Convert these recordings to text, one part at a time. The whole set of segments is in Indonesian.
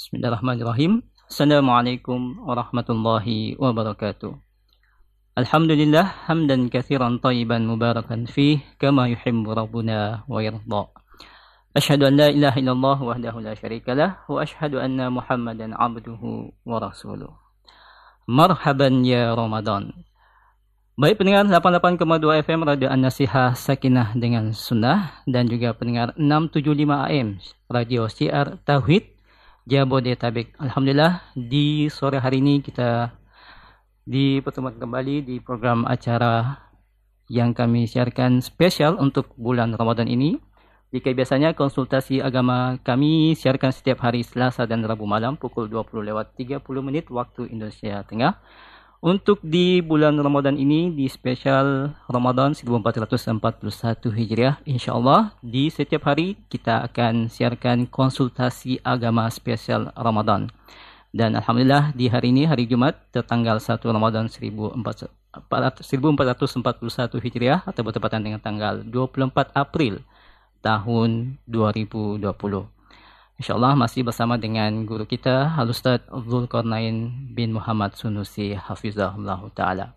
Bismillahirrahmanirrahim. Assalamualaikum warahmatullahi wabarakatuh. Alhamdulillah hamdan katsiran tayyiban mubarakan fih kama yuhibbu rabbuna wa yarda. Ashhadu an la ilaha illallah wahdahu la syarika lah wa ashhadu anna Muhammadan abduhu wa rasuluh. Marhaban ya Ramadan. Baik pendengar 88,2 FM Radio An-Nasihah Sakinah dengan Sunnah dan juga pendengar 675 AM Radio Syiar Tauhid Jabodetabek. Alhamdulillah di sore hari ini kita dipertemukan kembali di program acara yang kami siarkan spesial untuk bulan Ramadan ini jika biasanya konsultasi agama kami siarkan setiap hari Selasa dan Rabu malam pukul 20 lewat 30 menit waktu Indonesia Tengah. Untuk di bulan Ramadan ini di spesial Ramadan 1441 Hijriah insyaallah di setiap hari kita akan siarkan konsultasi agama spesial Ramadan. Dan alhamdulillah di hari ini hari Jumat tertanggal 1 Ramadan 1441 Hijriah atau bertepatan dengan tanggal 24 April tahun 2020. InsyaAllah masih bersama dengan guru kita Al-Ustaz Zulkarnain bin Muhammad Sunusi Hafizahullah Ta'ala.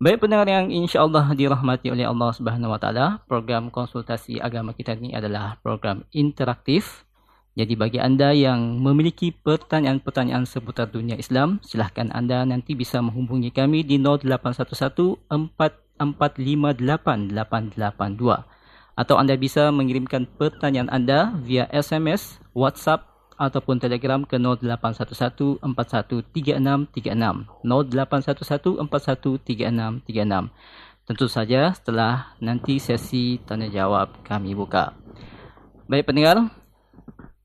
Baik pendengar yang insyaAllah dirahmati oleh Allah Subhanahu Wa Ta'ala, program konsultasi agama kita ini adalah program interaktif. Jadi bagi anda yang memiliki pertanyaan-pertanyaan seputar dunia Islam, silahkan anda nanti bisa menghubungi kami di 0811 4458 882 atau anda bisa mengirimkan pertanyaan anda via SMS, WhatsApp ataupun Telegram ke 0811 413636 0811 413636 Tentu saja setelah nanti sesi tanya jawab kami buka. Baik pendengar,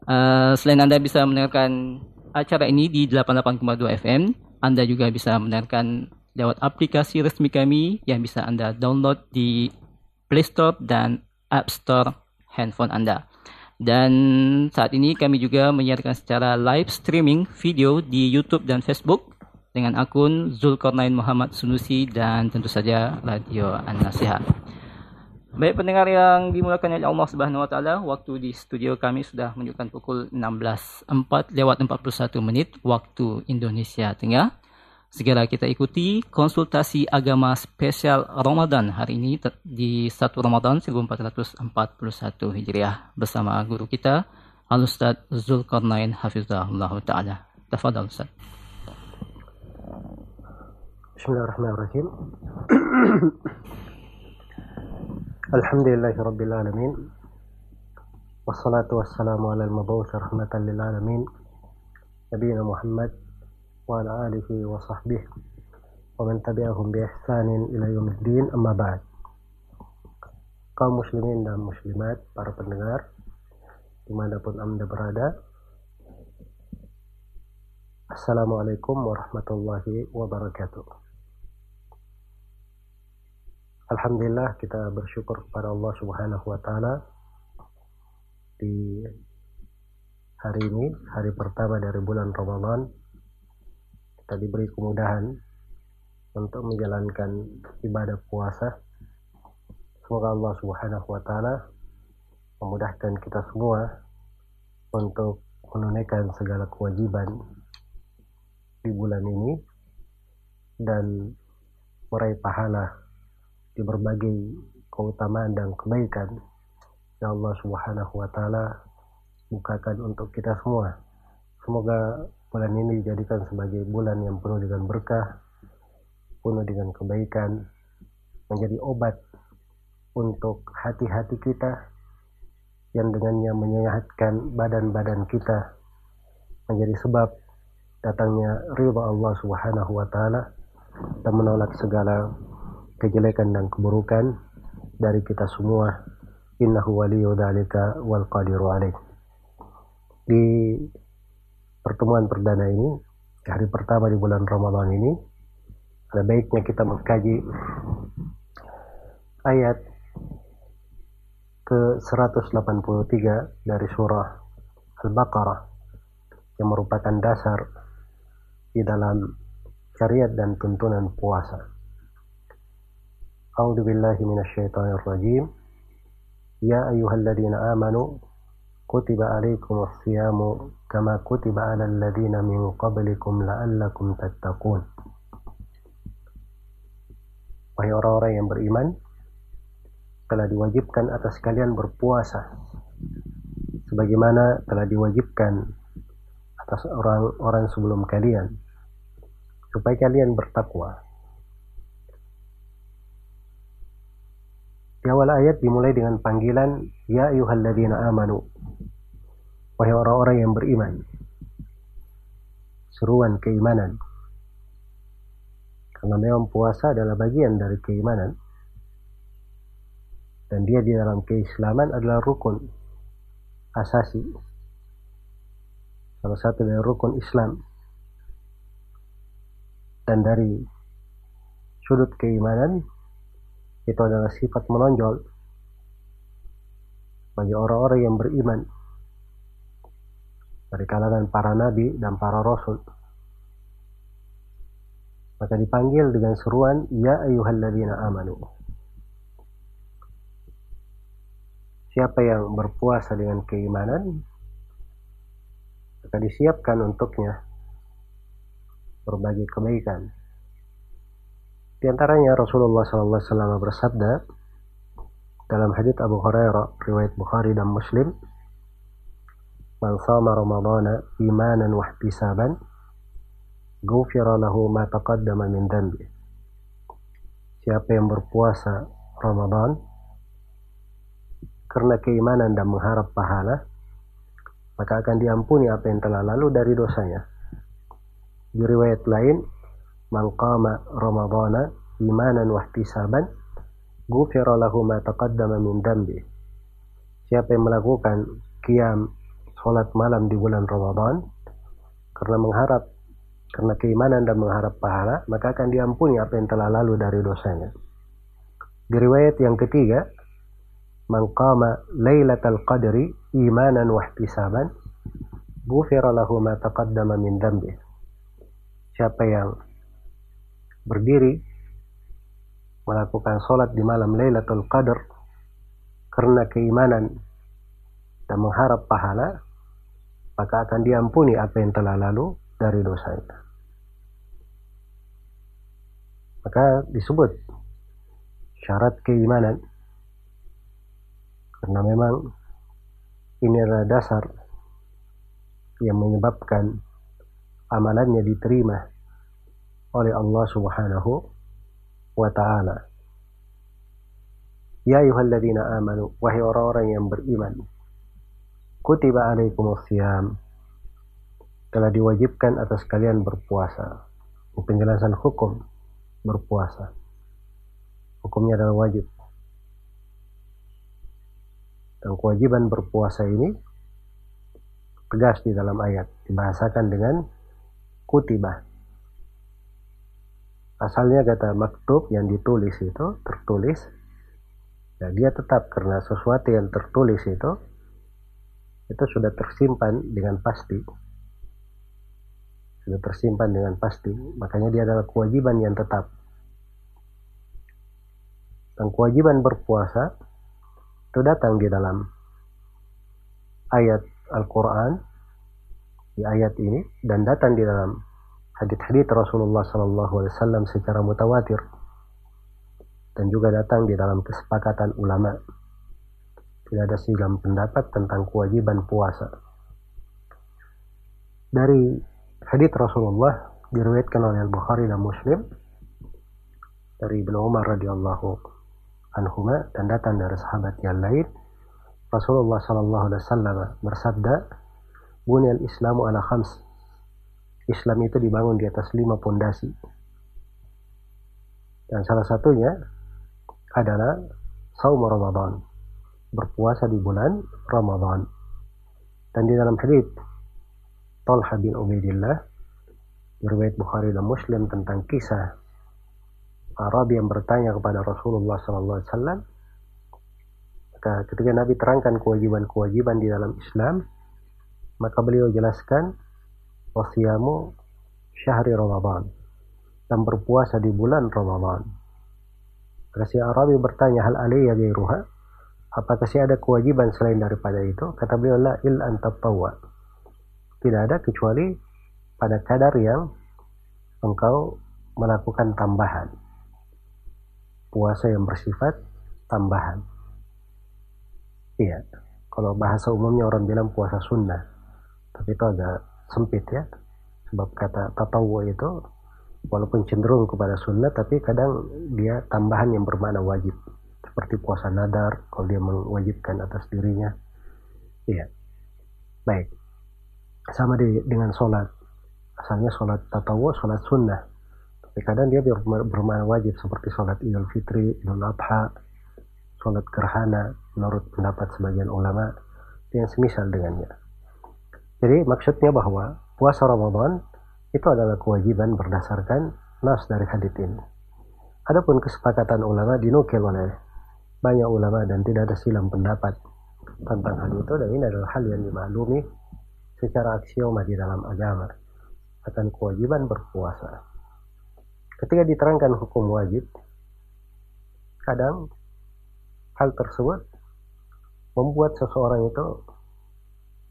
uh, selain anda bisa mendengarkan acara ini di 88,2 FM, anda juga bisa mendengarkan lewat aplikasi resmi kami yang bisa anda download di Play Store dan App Store handphone Anda. Dan saat ini kami juga menyiarkan secara live streaming video di YouTube dan Facebook dengan akun Zulkarnain Muhammad Sunusi dan tentu saja Radio An-Nasihat. Baik pendengar yang dimulakan oleh Allah Subhanahu wa taala, waktu di studio kami sudah menunjukkan pukul 16.4 lewat 41 menit waktu Indonesia Tengah. Segera kita ikuti konsultasi agama spesial Ramadan hari ini di 1 Ramadan 1441 Hijriah bersama guru kita Al-Ustaz Zulkarnain Hafizahullah Ta'ala. Tafadal Ustaz. Bismillahirrahmanirrahim. Alhamdulillahi Rabbil Alamin. Wassalatu wassalamu ala al-mabawth rahmatan lil alamin. Nabi Muhammad وعلى آله وصحبه ومن تبعهم بإحسان إلى يوم الدين أما بعد kaum muslimin dan muslimat, para pendengar, dimanapun anda berada. Assalamualaikum warahmatullahi wabarakatuh. Alhamdulillah kita bersyukur kepada Allah Subhanahu wa taala di hari ini, hari pertama dari bulan Ramadan kita diberi kemudahan untuk menjalankan ibadah puasa. Semoga Allah Subhanahu wa taala memudahkan kita semua untuk menunaikan segala kewajiban di bulan ini dan meraih pahala di berbagai keutamaan dan kebaikan yang Allah Subhanahu wa taala bukakan untuk kita semua. Semoga bulan ini dijadikan sebagai bulan yang penuh dengan berkah, penuh dengan kebaikan, menjadi obat untuk hati-hati kita yang dengannya menyehatkan badan-badan kita menjadi sebab datangnya ridha Allah Subhanahu wa taala dan menolak segala kejelekan dan keburukan dari kita semua. Innahu waliyyu dzalika wal qadiru alaih. Di pertemuan perdana ini, hari pertama di bulan Ramadan ini, ada baiknya kita mengkaji ayat ke 183 dari surah Al-Baqarah yang merupakan dasar di dalam syariat dan tuntunan puasa. A'udzu billahi minasyaitonir rajim. Ya ayyuhalladzina amanu kutiba alaikumus siyamu kama kutiba alal ladina min qablikum la'allakum tattaqun Wahai orang-orang yang beriman telah diwajibkan atas kalian berpuasa sebagaimana telah diwajibkan atas orang-orang sebelum kalian supaya kalian bertakwa. Di awal ayat dimulai dengan panggilan Ya ayuhalladzina amanu Wahai orang-orang yang beriman. Seruan keimanan. Karena memang puasa adalah bagian dari keimanan. Dan dia di dalam keislaman adalah rukun Asasi. Salah satu dari rukun Islam. Dan dari sudut keimanan itu adalah sifat menonjol bagi orang-orang yang beriman dari kalangan para nabi dan para rasul. Maka dipanggil dengan seruan ya ayyuhalladzina amanu. Siapa yang berpuasa dengan keimanan maka disiapkan untuknya berbagai kebaikan. Di antaranya Rasulullah SAW bersabda dalam hadits Abu Hurairah riwayat Bukhari dan Muslim Man sama Ramadana imanan wa ihtisaban ghufira lahu ma taqaddama min dhanbi Siapa yang berpuasa Ramadan karena keimanan dan mengharap pahala maka akan diampuni apa yang telah lalu dari dosanya. Di riwayat lain man qama ramadhana imanan wa ihtisaban ghufira lahu ma taqaddama min dambi siapa yang melakukan qiyam salat malam di bulan Ramadan karena mengharap karena keimanan dan mengharap pahala maka akan diampuni apa yang telah lalu dari dosanya. Di riwayat yang ketiga man qama lailatal qadri imanan wa ihtisaban lahu ma taqaddama min dambi siapa yang berdiri melakukan sholat di malam Lailatul Qadar karena keimanan dan mengharap pahala maka akan diampuni apa yang telah lalu dari dosanya maka disebut syarat keimanan karena memang ini adalah dasar yang menyebabkan amalannya diterima oleh Allah Subhanahu wa taala. Ya ayyuhalladzina amanu wahai orang-orang yang beriman. Kutiba alaikumus siyam. Telah diwajibkan atas kalian berpuasa. Penjelasan hukum berpuasa. Hukumnya adalah wajib. Dan kewajiban berpuasa ini tegas di dalam ayat dibahasakan dengan kutibah asalnya kata maktub yang ditulis itu tertulis ya dia tetap karena sesuatu yang tertulis itu itu sudah tersimpan dengan pasti. Sudah tersimpan dengan pasti. Makanya dia adalah kewajiban yang tetap. Dan kewajiban berpuasa itu datang di dalam ayat Al-Quran di ayat ini dan datang di dalam hadits-hadits Rasulullah Wasallam secara mutawatir. Dan juga datang di dalam kesepakatan ulama. Tidak ada silam pendapat tentang kewajiban puasa. Dari hadits Rasulullah diriwayatkan oleh Al-Bukhari dan Muslim dari Ibnu Umar radhiyallahu anhuma dan datang dari sahabat yang lain Rasulullah sallallahu alaihi wasallam bersabda Bunyal Islamu ala khams Islam itu dibangun di atas lima pondasi. Dan salah satunya adalah saum Ramadan. Berpuasa di bulan Ramadan. Dan di dalam hadis Talha bin Ubaidillah riwayat Bukhari dan Muslim tentang kisah Arabi yang bertanya kepada Rasulullah SAW ketika Nabi terangkan kewajiban-kewajiban di dalam Islam maka beliau jelaskan wasiyamu syahri Ramadan dan berpuasa di bulan Ramadan. Si Arabi bertanya hal alaiya gairuha apakah sih ada kewajiban selain daripada itu? Kata beliau la il antatawwa. Tidak ada kecuali pada kadar yang engkau melakukan tambahan. Puasa yang bersifat tambahan. Iya, kalau bahasa umumnya orang bilang puasa sunnah, tapi itu agak sempit ya, sebab kata tatawu itu walaupun cenderung kepada sunnah, tapi kadang dia tambahan yang bermakna wajib, seperti puasa nadar kalau dia mewajibkan atas dirinya. Iya, baik. Sama di, dengan sholat, asalnya sholat tatawu, sholat sunnah, tapi kadang dia bermakna wajib seperti sholat idul fitri, idul adha, sholat gerhana menurut pendapat sebagian ulama yang semisal dengannya. Jadi maksudnya bahwa puasa Ramadan itu adalah kewajiban berdasarkan nas dari hadits ini. Adapun kesepakatan ulama dinukil oleh banyak ulama dan tidak ada silam pendapat tentang hal itu dan ini adalah hal yang dimaklumi secara aksioma di dalam agama akan kewajiban berpuasa. Ketika diterangkan hukum wajib, kadang hal tersebut membuat seseorang itu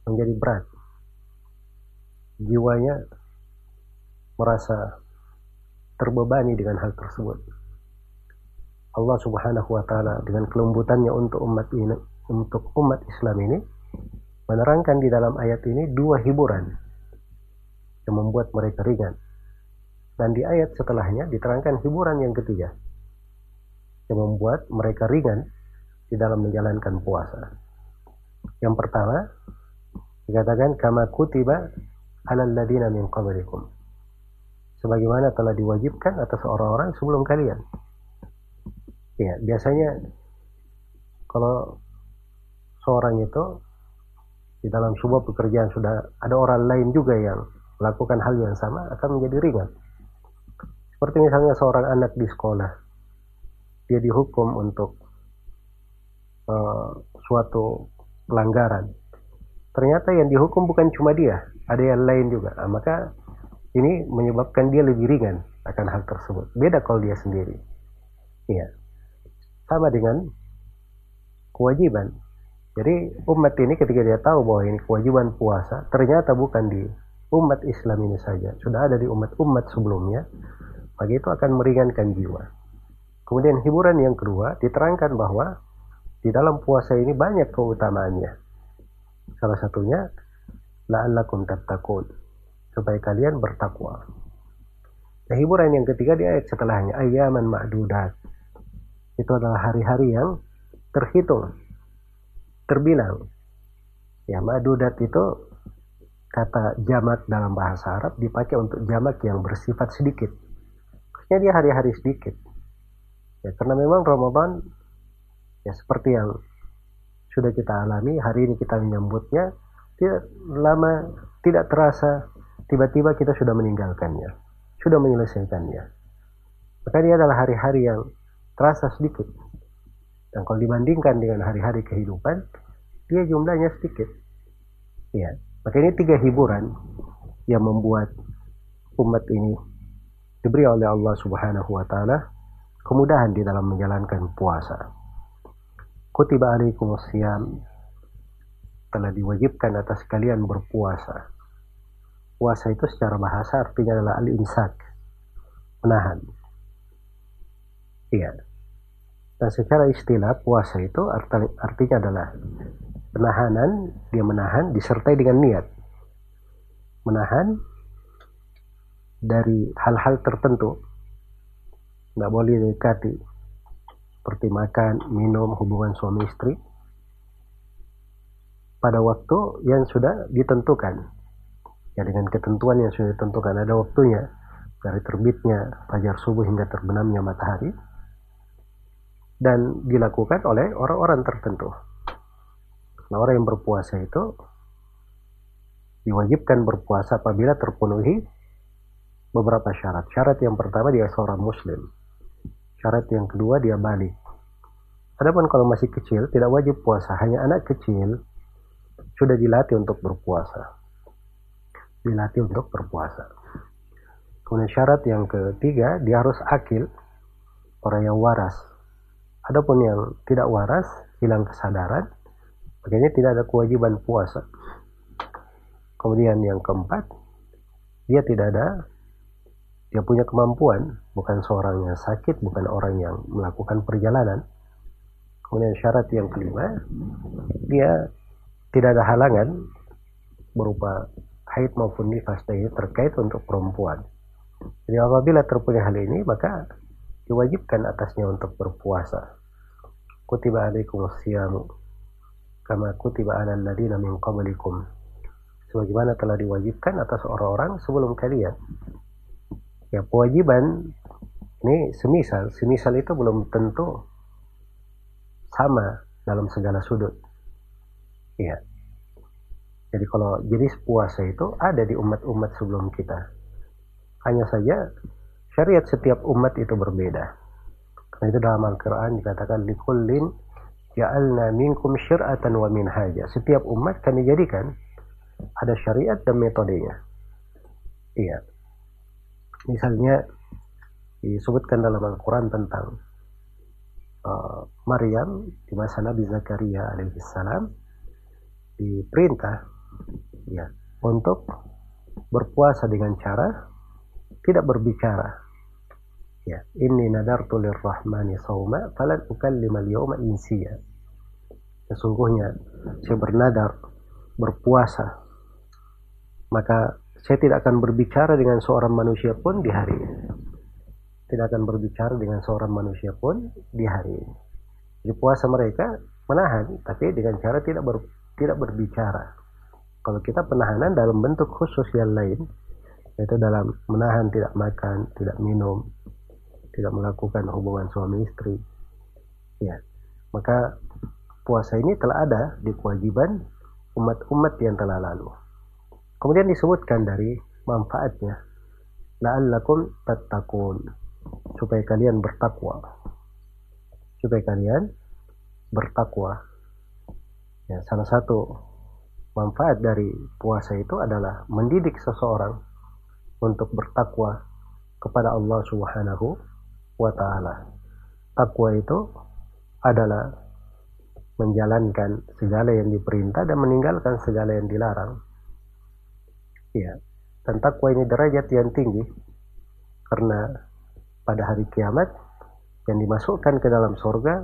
menjadi berat. Jiwanya merasa terbebani dengan hal tersebut. Allah Subhanahu wa taala dengan kelembutannya untuk umat ini untuk umat Islam ini menerangkan di dalam ayat ini dua hiburan yang membuat mereka ringan. Dan di ayat setelahnya diterangkan hiburan yang ketiga yang membuat mereka ringan di dalam menjalankan puasa. Yang pertama, dikatakan kama kutiba alal ladina min qablikum. Sebagaimana telah diwajibkan atas orang-orang sebelum kalian. Ya, biasanya kalau seorang itu di dalam sebuah pekerjaan sudah ada orang lain juga yang melakukan hal yang sama akan menjadi ringan. Seperti misalnya seorang anak di sekolah, dia dihukum untuk uh, suatu pelanggaran. Ternyata yang dihukum bukan cuma dia ada yang lain juga. Nah, maka ini menyebabkan dia lebih ringan akan hal tersebut. Beda kalau dia sendiri. Iya sama dengan kewajiban jadi umat ini ketika dia tahu bahwa ini kewajiban puasa ternyata bukan di umat Islam ini saja sudah ada di umat-umat sebelumnya maka itu akan meringankan jiwa kemudian hiburan yang kedua diterangkan bahwa di dalam puasa ini banyak keutamaannya. Salah satunya la'allakum tattaqun supaya kalian bertakwa. Nah, hiburan yang ketiga di ayat setelahnya ayaman ma'dudat. Itu adalah hari-hari yang terhitung, terbilang. Ya, ma'dudat itu kata jamak dalam bahasa Arab dipakai untuk jamak yang bersifat sedikit. Maksudnya dia hari-hari sedikit. Ya, karena memang Ramadan ya seperti yang sudah kita alami hari ini kita menyambutnya tidak lama tidak terasa tiba-tiba kita sudah meninggalkannya sudah menyelesaikannya maka dia adalah hari-hari yang terasa sedikit dan kalau dibandingkan dengan hari-hari kehidupan dia jumlahnya sedikit ya maka ini tiga hiburan yang membuat umat ini diberi oleh Allah Subhanahu wa taala kemudahan di dalam menjalankan puasa kutiba alaikum siyam telah diwajibkan atas kalian berpuasa. Puasa itu secara bahasa artinya adalah al-imsak, menahan. Iya. Dan secara istilah puasa itu artinya adalah penahanan, dia menahan disertai dengan niat. Menahan dari hal-hal tertentu. Nggak boleh dekati seperti makan, minum, hubungan suami istri pada waktu yang sudah ditentukan. Ya dengan ketentuan yang sudah ditentukan ada waktunya dari terbitnya fajar subuh hingga terbenamnya matahari dan dilakukan oleh orang-orang tertentu. Nah, orang yang berpuasa itu diwajibkan berpuasa apabila terpenuhi beberapa syarat. Syarat yang pertama dia seorang muslim. Syarat yang kedua dia balik. Adapun kalau masih kecil tidak wajib puasa, hanya anak kecil sudah dilatih untuk berpuasa. Dilatih untuk berpuasa. Kemudian syarat yang ketiga dia harus akil, orang yang waras. Adapun yang tidak waras hilang kesadaran, makanya tidak ada kewajiban puasa. Kemudian yang keempat, dia tidak ada, dia punya kemampuan, bukan seorang yang sakit, bukan orang yang melakukan perjalanan. Kemudian syarat yang kelima, dia tidak ada halangan berupa haid maupun nifas terkait untuk perempuan. Jadi apabila terpunya hal ini, maka diwajibkan atasnya untuk berpuasa. Kutiba alaikum siyamu kama kutiba ala alladina min qablikum. Sebagaimana telah diwajibkan atas orang-orang sebelum kalian. Ya, kewajiban ini semisal, semisal itu belum tentu sama dalam segala sudut. Iya. Jadi kalau jenis puasa itu ada di umat-umat sebelum kita. Hanya saja syariat setiap umat itu berbeda. Karena itu dalam Al-Quran dikatakan likullin ja'alna minkum syir'atan wa minhaja. Setiap umat kami jadikan ada syariat dan metodenya. Iya. Misalnya disebutkan dalam Al-Quran tentang uh, Maryam di masa Nabi Zakaria alaihissalam diperintah ya untuk berpuasa dengan cara tidak berbicara ya inni nadartu lirrahmani sauma falan ukallima al-yawma insiya. Sesungguhnya saya bernadar berpuasa maka saya tidak akan berbicara dengan seorang manusia pun di hari ini. Tidak akan berbicara dengan seorang manusia pun di hari ini. Di puasa mereka menahan tapi dengan cara tidak ber, tidak berbicara. Kalau kita penahanan dalam bentuk khusus yang lain yaitu dalam menahan tidak makan tidak minum tidak melakukan hubungan suami istri. Ya. Maka puasa ini telah ada di kewajiban umat-umat yang telah lalu. Kemudian disebutkan dari manfaatnya la'allakum tattaqun supaya kalian bertakwa. Supaya kalian bertakwa. Ya salah satu manfaat dari puasa itu adalah mendidik seseorang untuk bertakwa kepada Allah Subhanahu wa taala. Takwa itu adalah menjalankan segala yang diperintah dan meninggalkan segala yang dilarang. Ya, dan takwa ini derajat yang tinggi karena pada hari kiamat yang dimasukkan ke dalam surga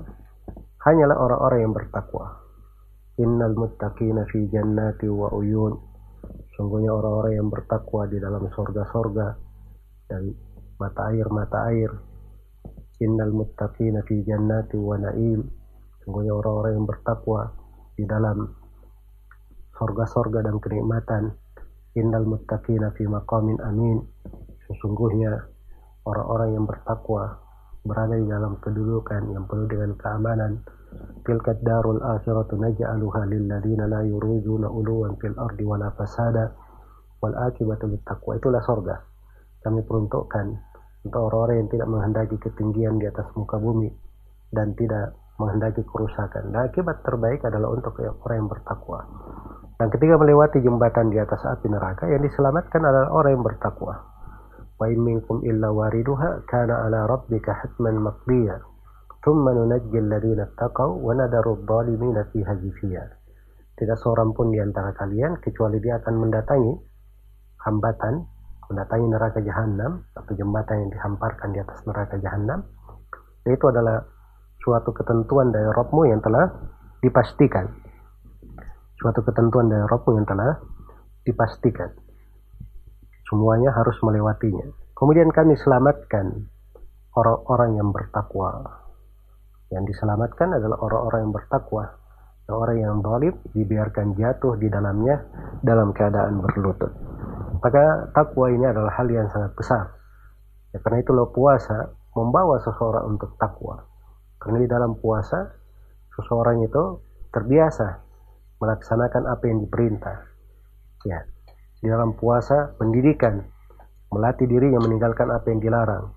hanyalah orang-orang yang bertakwa. Innal muttaqina fi jannati wa uyun. Sungguhnya orang-orang yang bertakwa di dalam surga-surga dan mata air-mata air innal muttaqina fi jannati wa na'im. Sungguhnya orang-orang yang bertakwa di dalam sorga-sorga dan kenikmatan. Innal muttaqina fi maqamin amin. Sesungguhnya orang-orang yang bertakwa berada di dalam kedudukan yang penuh dengan keamanan. Tilka darul akhiratu naj'aluha lil ladina la yuriduna uluwan fil ardi wala fasada. Wal akibatu taqwa itulah sorga. Kami peruntukkan untuk orang-orang yang tidak menghendaki ketinggian di atas muka bumi dan tidak menghendaki kerusakan. Dan akibat terbaik adalah untuk orang yang bertakwa. Dan ketika melewati jembatan di atas api neraka, yang diselamatkan adalah orang yang bertakwa. Wa in minkum illa wariduha kana ala rabbika hatman maqdiya. Thumma nunajji alladhina taqaw wa nadaru adh-dhalimina fiha jithiya. Tidak seorang pun di antara kalian kecuali dia akan mendatangi hambatan mendatangi neraka jahanam atau jembatan yang dihamparkan di atas neraka jahanam itu adalah suatu ketentuan dari Robmu yang telah dipastikan. Suatu ketentuan dari Robmu yang telah dipastikan. Semuanya harus melewatinya. Kemudian kami selamatkan orang-orang yang bertakwa. Yang diselamatkan adalah orang-orang yang bertakwa orang yang dolim dibiarkan jatuh di dalamnya dalam keadaan berlutut maka takwa ini adalah hal yang sangat besar. Ya, karena itu loh puasa membawa seseorang untuk takwa. Karena di dalam puasa seseorang itu terbiasa melaksanakan apa yang diperintah. Ya, di dalam puasa pendidikan melatih diri yang meninggalkan apa yang dilarang.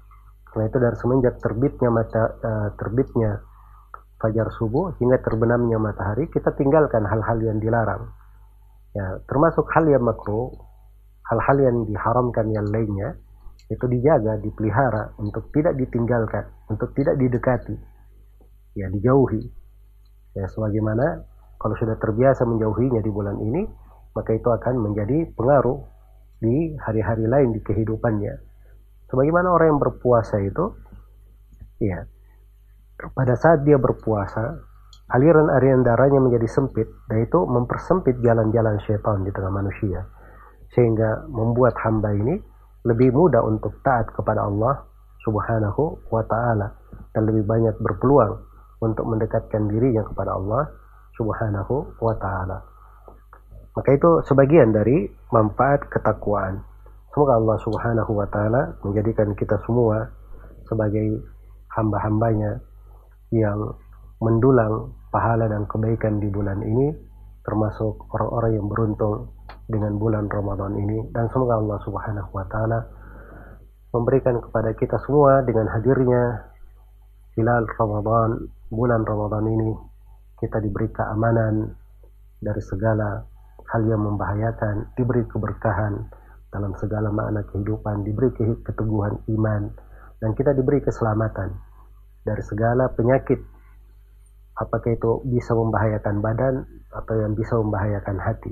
Karena itu dari semenjak terbitnya mata uh, terbitnya fajar subuh hingga terbenamnya matahari kita tinggalkan hal-hal yang dilarang. Ya, termasuk hal yang makruh hal-hal yang diharamkan yang lainnya itu dijaga, dipelihara untuk tidak ditinggalkan, untuk tidak didekati, ya dijauhi. Ya, sebagaimana kalau sudah terbiasa menjauhinya di bulan ini, maka itu akan menjadi pengaruh di hari-hari lain di kehidupannya. Sebagaimana orang yang berpuasa itu, ya, pada saat dia berpuasa, aliran-aliran darahnya menjadi sempit, dan itu mempersempit jalan-jalan syaitan di tengah manusia. Sehingga membuat hamba ini lebih mudah untuk taat kepada Allah subhanahu wa ta'ala dan lebih banyak berpeluang untuk mendekatkan dirinya kepada Allah Subhanahu wa taala. Maka itu sebagian dari manfaat ketakwaan. Semoga Allah Subhanahu wa taala menjadikan kita semua sebagai hamba-hambanya yang mendulang pahala dan kebaikan di bulan ini termasuk orang-orang yang beruntung dengan bulan Ramadan ini. Dan semoga Allah Subhanahu wa taala memberikan kepada kita semua dengan hadirnya hilal Ramadan bulan Ramadan ini kita diberi keamanan dari segala hal yang membahayakan, diberi keberkahan dalam segala makna kehidupan, diberi keteguhan iman, dan kita diberi keselamatan dari segala penyakit, apakah itu bisa membahayakan badan atau yang bisa membahayakan hati.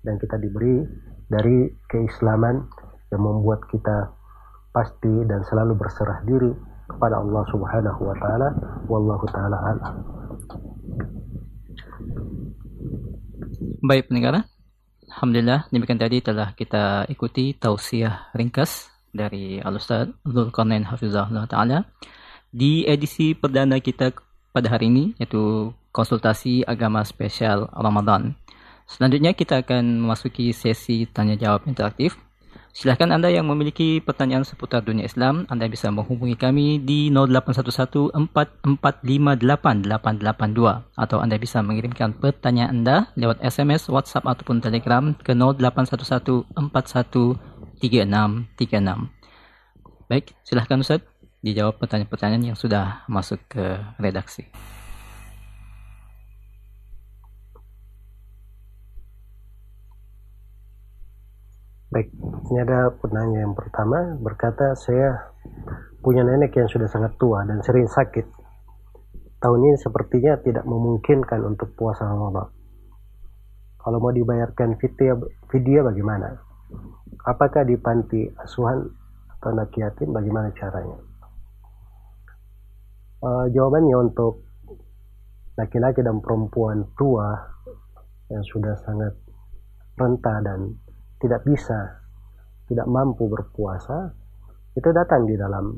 Dan kita diberi dari keislaman yang membuat kita pasti dan selalu berserah diri kepada Allah Subhanahu wa taala wallahu taala alam. Baik pendengar, Alhamdulillah demikian tadi telah kita ikuti tausiah ringkas dari Al-Ustaz Zulkarnain Hafizahullah Ta'ala di edisi perdana kita pada hari ini yaitu konsultasi agama spesial Ramadan. Selanjutnya kita akan memasuki sesi tanya jawab interaktif Silahkan Anda yang memiliki pertanyaan seputar dunia Islam, Anda bisa menghubungi kami di 0811-4458-882 atau Anda bisa mengirimkan pertanyaan Anda lewat SMS, WhatsApp ataupun Telegram ke 0811-413636. Baik, silahkan Ustaz dijawab pertanyaan-pertanyaan yang sudah masuk ke redaksi. Baik, ini ada penanya yang pertama berkata saya punya nenek yang sudah sangat tua dan sering sakit. Tahun ini sepertinya tidak memungkinkan untuk puasa Ramadan. Kalau mau dibayarkan vidya, vidya bagaimana? Apakah di panti asuhan atau anak yatim bagaimana caranya? Uh, jawabannya untuk laki-laki dan perempuan tua yang sudah sangat renta dan tidak bisa, tidak mampu berpuasa, itu datang di dalam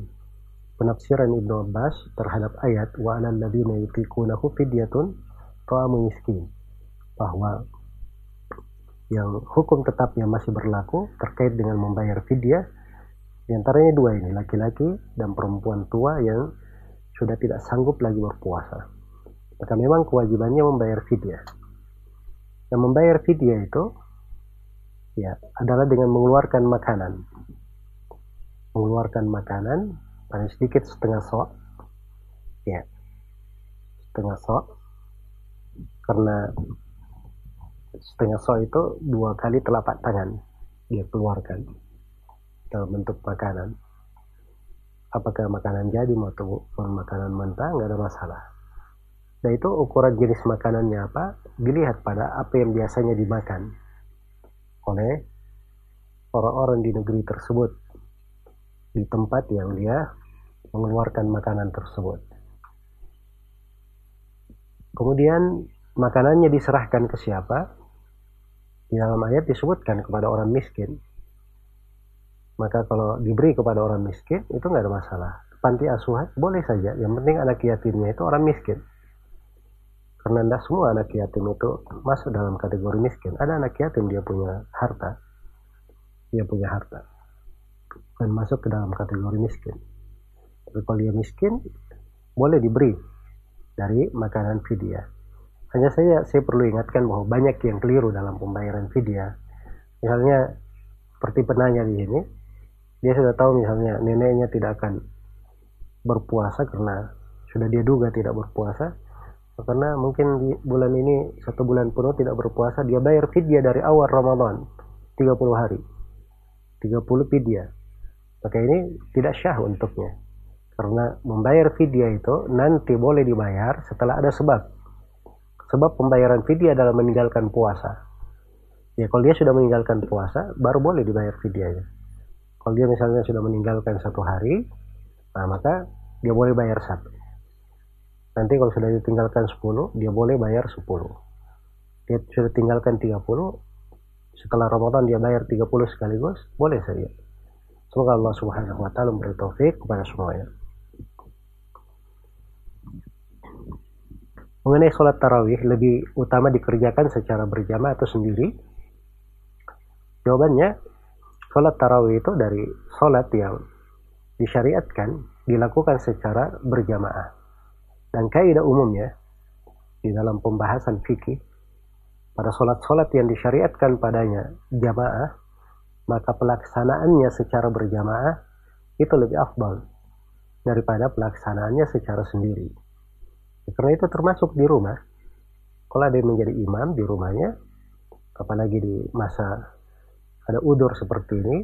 penafsiran Ibnu Abbas terhadap ayat wa alal yutiqunahu fidyatun miskin bahwa yang hukum tetapnya masih berlaku terkait dengan membayar fidyah. Di antaranya dua ini laki-laki dan perempuan tua yang sudah tidak sanggup lagi berpuasa. Maka memang kewajibannya membayar fidyah. Dan membayar fidyah itu ya adalah dengan mengeluarkan makanan. Mengeluarkan makanan paling sedikit setengah sok. Ya setengah sok. Karena setengah sok itu dua kali telapak tangan dia keluarkan dalam bentuk makanan apakah makanan jadi maupun makanan mentah nggak ada masalah dan itu ukuran jenis makanannya apa dilihat pada apa yang biasanya dimakan oleh orang-orang di negeri tersebut di tempat yang dia mengeluarkan makanan tersebut. Kemudian makanannya diserahkan ke siapa? Di dalam ayat disebutkan kepada orang miskin. Maka kalau diberi kepada orang miskin itu nggak ada masalah. Panti asuhan boleh saja. Yang penting anak yatimnya itu orang miskin. Karena tidak semua anak yatim itu masuk dalam kategori miskin. Ada anak yatim dia punya harta. Dia punya harta. Dan masuk ke dalam kategori miskin. Tapi kalau dia miskin, boleh diberi dari makanan vidya. Hanya saya saya perlu ingatkan bahwa banyak yang keliru dalam pembayaran vidya. Misalnya seperti penanya di sini, dia sudah tahu misalnya neneknya tidak akan berpuasa karena sudah dia duga tidak berpuasa, karena mungkin di bulan ini satu bulan penuh tidak berpuasa dia bayar fidyah dari awal Ramadan 30 hari 30 fidyah maka ini tidak syah untuknya karena membayar fidyah itu nanti boleh dibayar setelah ada sebab sebab pembayaran fidyah adalah meninggalkan puasa. Ya kalau dia sudah meninggalkan puasa, baru boleh dibayar fidyahnya. Kalau dia misalnya sudah meninggalkan satu hari, nah maka dia boleh bayar satu. Nanti kalau sudah ditinggalkan 10, dia boleh bayar 10. Dia sudah tinggalkan 30, setelah Ramadan dia bayar 30 sekaligus, boleh saja. Semoga Allah Subhanahu wa taala memberi taufik kepada semuanya. Mengenai sholat tarawih lebih utama dikerjakan secara berjamaah atau sendiri? Jawabannya, sholat tarawih itu dari sholat yang disyariatkan dilakukan secara berjamaah. Dan kaidah umumnya di dalam pembahasan fikih pada sholat-sholat yang disyariatkan padanya jamaah, maka pelaksanaannya secara berjamaah itu lebih afdal daripada pelaksanaannya secara sendiri. Karena itu termasuk di rumah. Kalau ada yang menjadi imam di rumahnya, apalagi di masa ada udur seperti ini,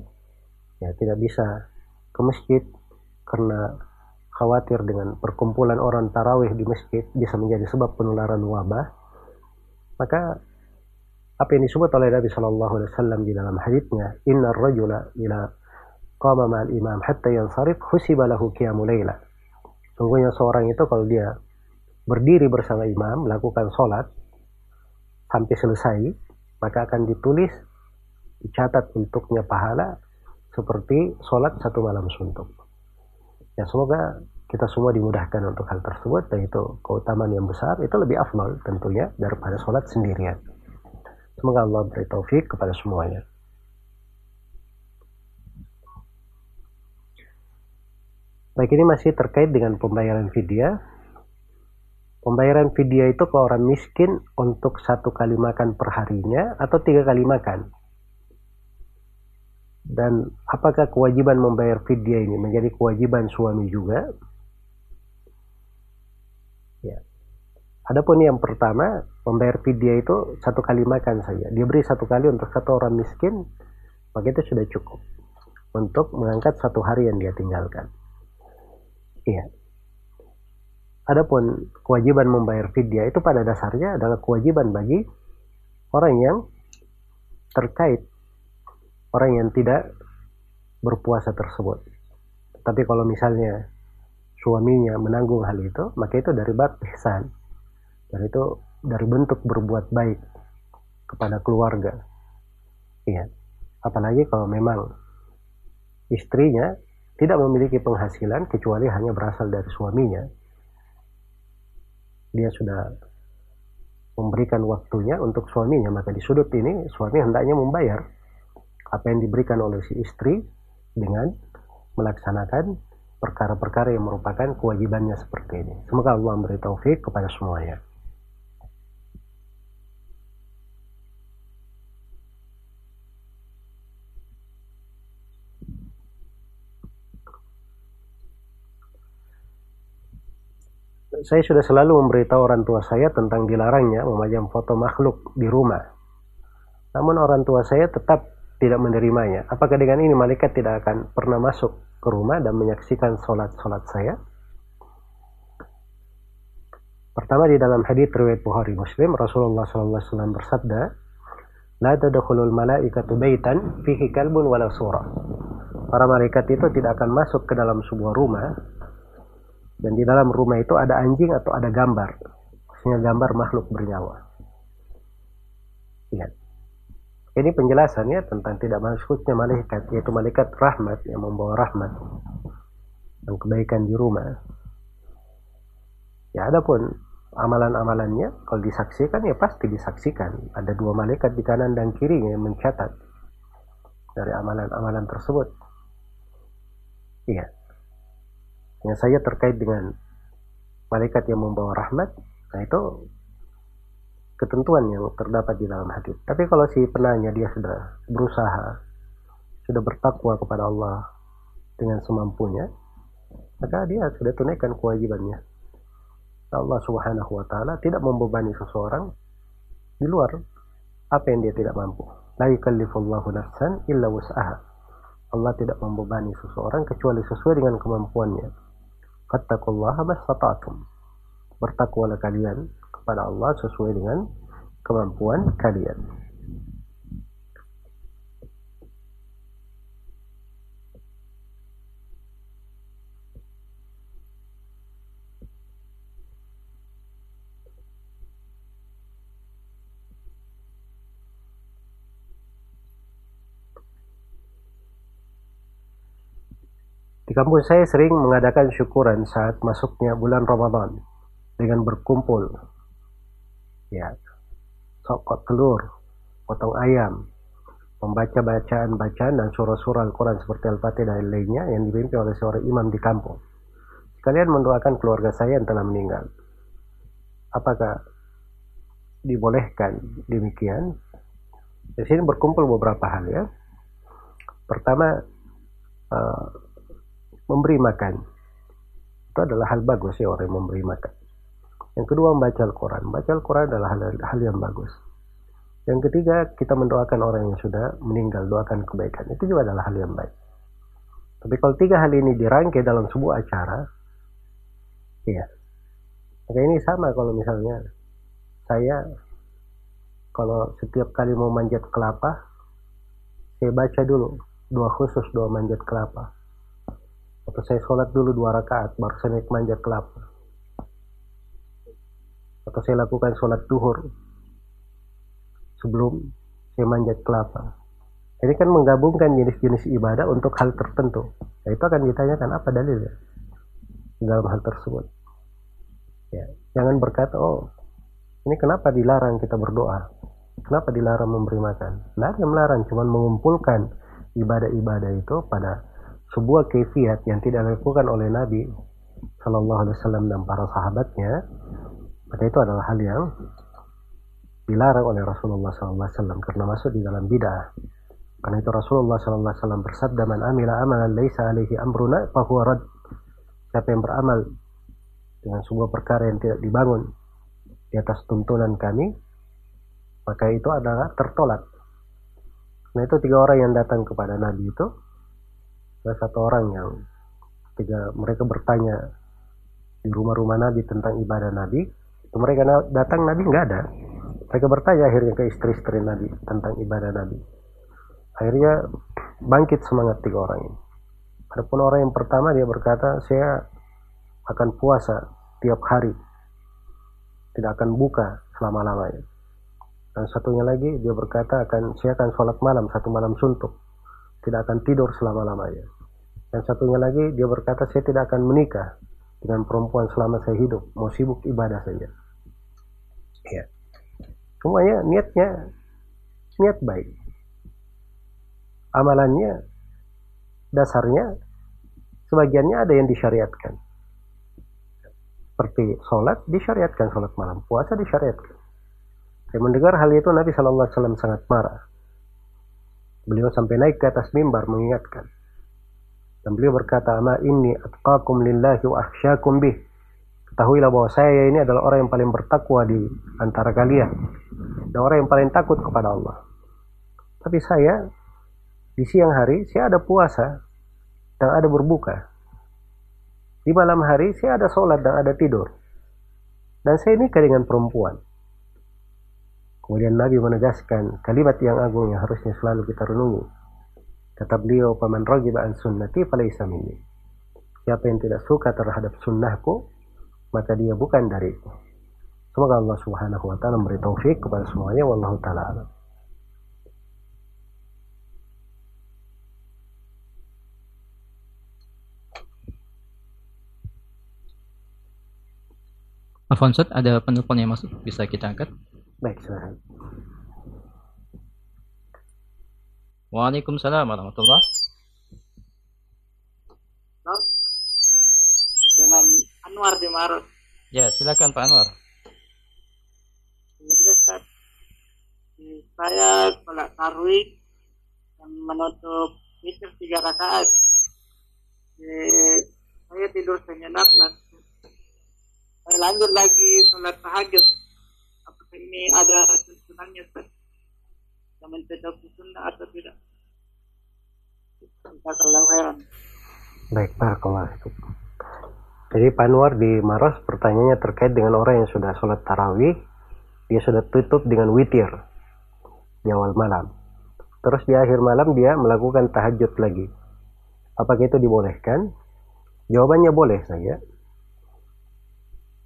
ya tidak bisa ke masjid karena khawatir dengan perkumpulan orang tarawih di masjid bisa menjadi sebab penularan wabah, maka apa yang disebut oleh Nabi Shallallahu Alaihi Wasallam di dalam haditsnya, Inna rajula ila qama ma'al imam hatta yansarif husiba lahu qiyamul Sungguhnya seorang itu kalau dia berdiri bersama imam melakukan sholat sampai selesai maka akan ditulis dicatat untuknya pahala seperti sholat satu malam suntuk. Ya semoga kita semua dimudahkan untuk hal tersebut dan itu keutamaan yang besar itu lebih afdal tentunya daripada sholat sendirian. Semoga Allah beri taufik kepada semuanya. Baik ini masih terkait dengan pembayaran fidyah Pembayaran fidyah itu ke orang miskin untuk satu kali makan perharinya atau tiga kali makan. Dan apakah kewajiban membayar fidyah ini menjadi kewajiban suami juga? Ya. Adapun yang pertama, membayar fidyah itu satu kali makan saja. Dia beri satu kali untuk satu orang miskin, maka itu sudah cukup untuk mengangkat satu hari yang dia tinggalkan. Iya. Adapun kewajiban membayar fidyah itu pada dasarnya adalah kewajiban bagi orang yang terkait orang yang tidak berpuasa tersebut. Tapi kalau misalnya suaminya menanggung hal itu, maka itu dari bab ihsan. Dan itu dari bentuk berbuat baik kepada keluarga. Iya. Apalagi kalau memang istrinya tidak memiliki penghasilan kecuali hanya berasal dari suaminya, dia sudah memberikan waktunya untuk suaminya maka di sudut ini suami hendaknya membayar apa yang diberikan oleh si istri dengan melaksanakan perkara-perkara yang merupakan kewajibannya seperti ini. Semoga Allah memberi taufik kepada semuanya. saya sudah selalu memberitahu orang tua saya tentang dilarangnya memajang foto makhluk di rumah. Namun orang tua saya tetap tidak menerimanya. Apakah dengan ini malaikat tidak akan pernah masuk ke rumah dan menyaksikan sholat-sholat saya? Pertama di dalam hadis riwayat Bukhari Muslim Rasulullah SAW bersabda, "La tadkhulul malaikatu baitan fihi kalbun wala surah." Para malaikat itu tidak akan masuk ke dalam sebuah rumah dan di dalam rumah itu ada anjing atau ada gambar maksudnya gambar makhluk bernyawa lihat ini penjelasannya tentang tidak masuknya malaikat yaitu malaikat rahmat yang membawa rahmat dan kebaikan di rumah. Ya adapun amalan-amalannya kalau disaksikan ya pasti disaksikan. Ada dua malaikat di kanan dan kirinya yang mencatat dari amalan-amalan tersebut. Iya. Yang saya terkait dengan malaikat yang membawa rahmat nah itu ketentuan yang terdapat di dalam hadis. Tapi kalau si penanya dia sudah berusaha sudah bertakwa kepada Allah dengan semampunya maka dia sudah tunaikan kewajibannya. Allah subhanahu wa ta'ala tidak membebani seseorang di luar apa yang dia tidak mampu. La yukallifullahu nafsan illa wus'aha. Allah tidak membebani seseorang kecuali sesuai dengan kemampuannya. Fattakullaha mastata'tum. Bertakwalah kalian kepada Allah sesuai dengan kemampuan kalian. Di kampus saya sering mengadakan syukuran saat masuknya bulan Ramadan dengan berkumpul. Ya, sokot telur, potong ayam, membaca bacaan-bacaan dan surah-surah Al-Quran seperti Al-Fatihah dan lainnya yang dipimpin oleh seorang imam di kampung. Sekalian mendoakan keluarga saya yang telah meninggal. Apakah dibolehkan demikian? Di sini berkumpul beberapa hal ya. Pertama, uh, memberi makan itu adalah hal bagus ya orang yang memberi makan yang kedua membaca Al-Quran. Membaca Al-Quran adalah hal, hal yang bagus. Yang ketiga kita mendoakan orang yang sudah meninggal doakan kebaikan. Itu juga adalah hal yang baik. Tapi kalau tiga hal ini dirangkai dalam sebuah acara ya maka ini sama kalau misalnya saya kalau setiap kali mau manjat kelapa saya baca dulu dua khusus dua manjat kelapa. Atau saya sholat dulu dua rakaat baru saya naik manjat kelapa atau saya lakukan sholat duhur sebelum saya manjat kelapa. Ini kan menggabungkan jenis-jenis ibadah untuk hal tertentu. Nah, itu akan ditanyakan apa dalilnya dalam hal tersebut? Ya jangan berkata oh ini kenapa dilarang kita berdoa? Kenapa dilarang memberi makan? Nah yang melarang cuma mengumpulkan ibadah-ibadah itu pada sebuah kefiat yang tidak dilakukan oleh Nabi Shallallahu Alaihi Wasallam dan para sahabatnya, maka itu adalah hal yang dilarang oleh Rasulullah Wasallam karena masuk di dalam bid'ah. Karena itu Rasulullah Wasallam bersabda, "Man amila amalan laisa alaihi amruna fahuwa rad." Siapa yang beramal dengan sebuah perkara yang tidak dibangun di atas tuntunan kami, maka itu adalah tertolak. Nah itu tiga orang yang datang kepada Nabi itu ada satu orang yang ketika mereka bertanya di rumah-rumah Nabi tentang ibadah Nabi mereka datang Nabi nggak ada. Mereka bertanya akhirnya ke istri-istri Nabi tentang ibadah Nabi. Akhirnya bangkit semangat tiga orang ini. Adapun orang yang pertama dia berkata saya akan puasa tiap hari. Tidak akan buka selama-lamanya. Dan satunya lagi dia berkata akan saya akan sholat malam satu malam suntuk. Tidak akan tidur selama-lamanya. Dan satunya lagi dia berkata saya tidak akan menikah dengan perempuan selama saya hidup, mau sibuk ibadah saja. Ya. Semuanya niatnya niat baik. Amalannya dasarnya sebagiannya ada yang disyariatkan. Seperti sholat disyariatkan sholat malam, puasa disyariatkan. Saya mendengar hal itu Nabi Shallallahu Alaihi Wasallam sangat marah. Beliau sampai naik ke atas mimbar mengingatkan. Dan beliau berkata, "Ma inni atqakum lillahi wa akhsyakum bih." Ketahuilah bahwa saya ini adalah orang yang paling bertakwa di antara kalian dan orang yang paling takut kepada Allah. Tapi saya di siang hari saya ada puasa dan ada berbuka. Di malam hari saya ada sholat dan ada tidur. Dan saya nikah dengan perempuan. Kemudian Nabi menegaskan kalimat yang agung yang harusnya selalu kita renungi. Kata beliau, "Paman ragiba an sunnati falaysa minni." Siapa yang tidak suka terhadap sunnahku, maka dia bukan dariku. Semoga Allah Subhanahu wa taala memberi taufik kepada semuanya wallahu taala alam. Alfonso, ada penelpon yang masuk, bisa kita angkat? Baik, silahkan. Waalaikumsalam warahmatullah. Dengan Anwar di Maros. Ya, silakan Pak Anwar. Ya, Saya sholat tarwih dan menutup witir tiga rakaat. Saya tidur sejenak. Saya lanjut lagi sholat tahajud ini ada tuntunannya Ustaz yang mencocoki sunnah atau tidak Jazakallah khairan baik Jadi Panwar di Maros pertanyaannya terkait dengan orang yang sudah sholat tarawih, dia sudah tutup dengan witir di awal malam. Terus di akhir malam dia melakukan tahajud lagi. Apakah itu dibolehkan? Jawabannya boleh saja.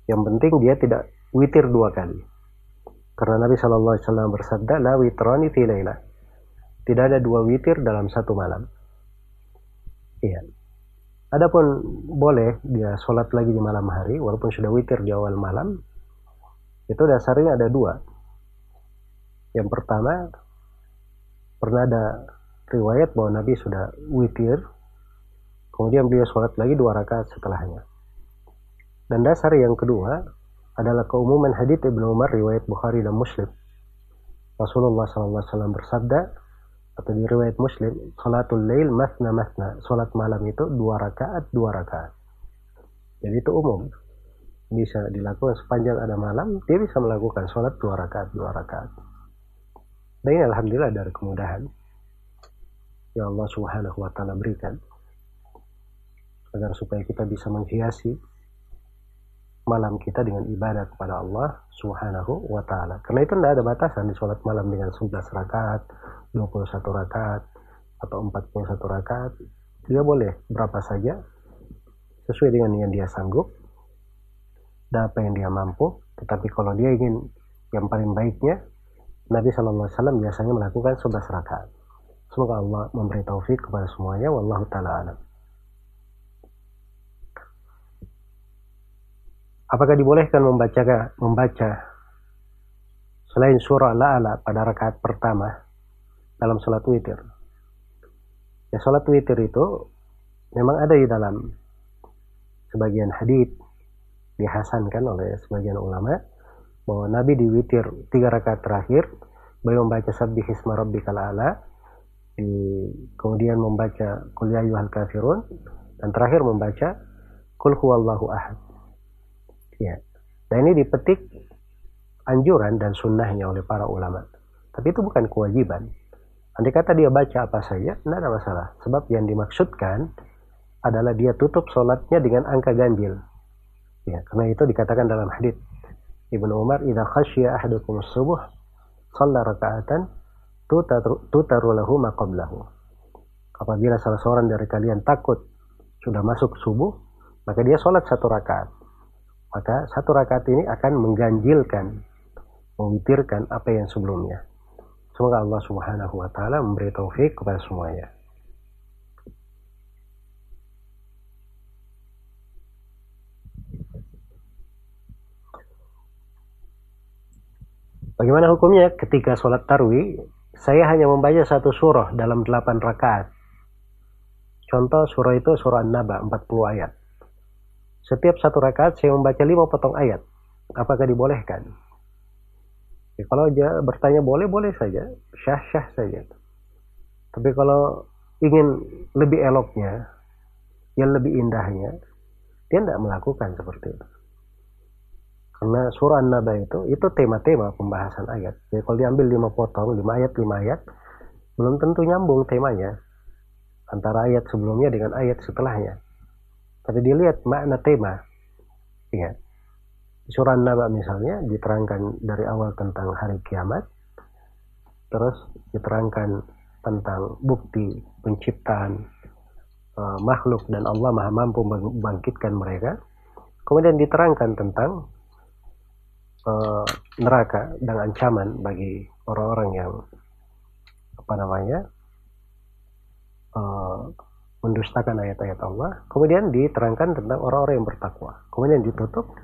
Yang penting dia tidak witir dua kali. Karena Nabi Shallallahu Alaihi Wasallam bersabda, la witrani fi Tidak ada dua witir dalam satu malam. Iya. Adapun boleh dia sholat lagi di malam hari, walaupun sudah witir di awal malam, itu dasarnya ada dua. Yang pertama, pernah ada riwayat bahwa Nabi sudah witir, kemudian beliau sholat lagi dua rakaat setelahnya. Dan dasar yang kedua adalah keumuman hadits Ibnu Umar riwayat Bukhari dan Muslim. Rasulullah SAW bersabda, atau di riwayat Muslim, salatul lail masna masna. Salat malam itu dua rakaat, dua rakaat. Jadi itu umum. Bisa dilakukan sepanjang ada malam, dia bisa melakukan salat dua rakaat, dua rakaat. Dan ini alhamdulillah dari kemudahan yang Allah Subhanahu wa taala berikan agar supaya kita bisa menghiasi malam kita dengan ibadah kepada Allah Subhanahu wa taala. Karena itu tidak ada batasan di sholat malam dengan 11 rakaat, 21 rakaat atau 41 rakaat. Dia boleh berapa saja sesuai dengan yang dia sanggup dan apa yang dia mampu. Tetapi kalau dia ingin yang paling baiknya, Nabi Shallallahu Alaihi Wasallam biasanya melakukan 11 rakaat. Semoga Allah memberi taufik kepada semuanya. Wallahu taala alam. Apakah dibolehkan membaca membaca selain surah Al-A'la pada rakaat pertama dalam sholat witir? Ya sholat witir itu memang ada di dalam sebagian hadith dihasankan oleh sebagian ulama bahwa Nabi di witir tiga rakaat terakhir beliau membaca sabbih isma rabbikal a'la di, kemudian membaca qul ya kafirun dan terakhir membaca kul huwallahu ahad Ya. Dan ini dipetik anjuran dan sunnahnya oleh para ulama. Tapi itu bukan kewajiban. Andai kata dia baca apa saja, tidak ada masalah. Sebab yang dimaksudkan adalah dia tutup sholatnya dengan angka ganjil. Ya, karena itu dikatakan dalam hadis Ibnu Umar, "Idza khasyiya ahadukum subuh, shalla raka'atan tutaru lahu ma qablahu." Apabila salah seorang dari kalian takut sudah masuk subuh, maka dia sholat satu rakaat maka satu rakaat ini akan mengganjilkan mewitirkan apa yang sebelumnya semoga Allah subhanahu wa ta'ala memberi taufik kepada semuanya Bagaimana hukumnya ketika sholat tarwi saya hanya membaca satu surah dalam delapan rakaat. Contoh surah itu surah An-Naba 40 ayat. Setiap satu rakaat saya membaca lima potong ayat. Apakah dibolehkan? Ya, kalau dia bertanya boleh, boleh saja. Syah-syah saja. Tapi kalau ingin lebih eloknya, yang lebih indahnya, dia tidak melakukan seperti itu. Karena surah An-Naba itu, itu tema-tema pembahasan ayat. Jadi kalau diambil lima potong, lima ayat, lima ayat, belum tentu nyambung temanya. Antara ayat sebelumnya dengan ayat setelahnya. Tapi dilihat makna tema. Ya. Surah Naba misalnya diterangkan dari awal tentang hari kiamat. Terus diterangkan tentang bukti penciptaan uh, makhluk dan Allah maha mampu membangkitkan mereka. Kemudian diterangkan tentang uh, neraka dan ancaman bagi orang-orang yang apa namanya uh, mendustakan ayat-ayat Allah. Kemudian diterangkan tentang orang-orang yang bertakwa. Kemudian ditutup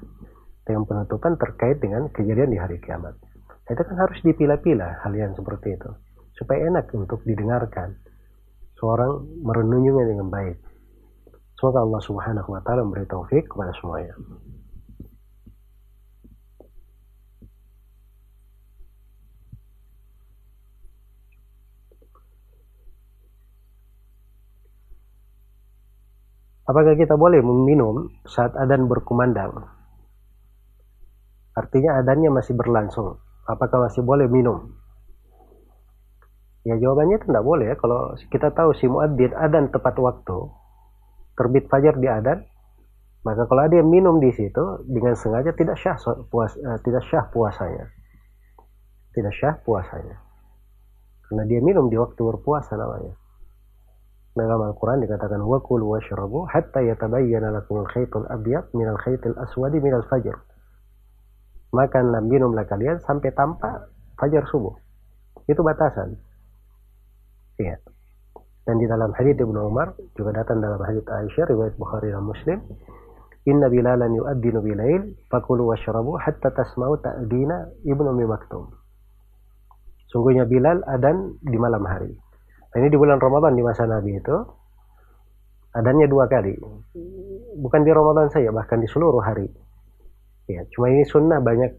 dengan penutupan terkait dengan kejadian di hari kiamat. Itu kan harus dipilah-pilah hal yang seperti itu. Supaya enak untuk didengarkan. Seorang merenunginya dengan baik. Semoga Allah subhanahu wa ta'ala memberi taufik kepada semuanya. Apakah kita boleh meminum saat adan berkumandang? Artinya adannya masih berlangsung. Apakah masih boleh minum? Ya jawabannya tidak boleh ya. Kalau kita tahu si muadzin adan tepat waktu, terbit fajar di adan, Maka kalau ada yang minum di situ dengan sengaja tidak syah puas, uh, tidak syah puasanya. Tidak syah puasanya. Karena dia minum di waktu berpuasa namanya. Dalam Al-Quran dikatakan wa kulu washrabu hatta yatabayyana lakum al-khaytul abyad min al-khaytil aswadi min al-fajr. Makanlah minumlah kalian sampai tampak fajar subuh. Itu batasan. Iya. Dan di dalam hadis Ibnu Umar juga datang dalam hadis Aisyah riwayat Bukhari dan Muslim, "Inna Bilalan yu'addinu bilail, fakulu washrabu hatta tasma'u ta'dina Ibnu Ummi Maktum." Sungguhnya Bilal adan di malam hari ini di bulan Ramadan di masa Nabi itu adanya dua kali. Bukan di Ramadan saja, bahkan di seluruh hari. Ya, cuma ini sunnah banyak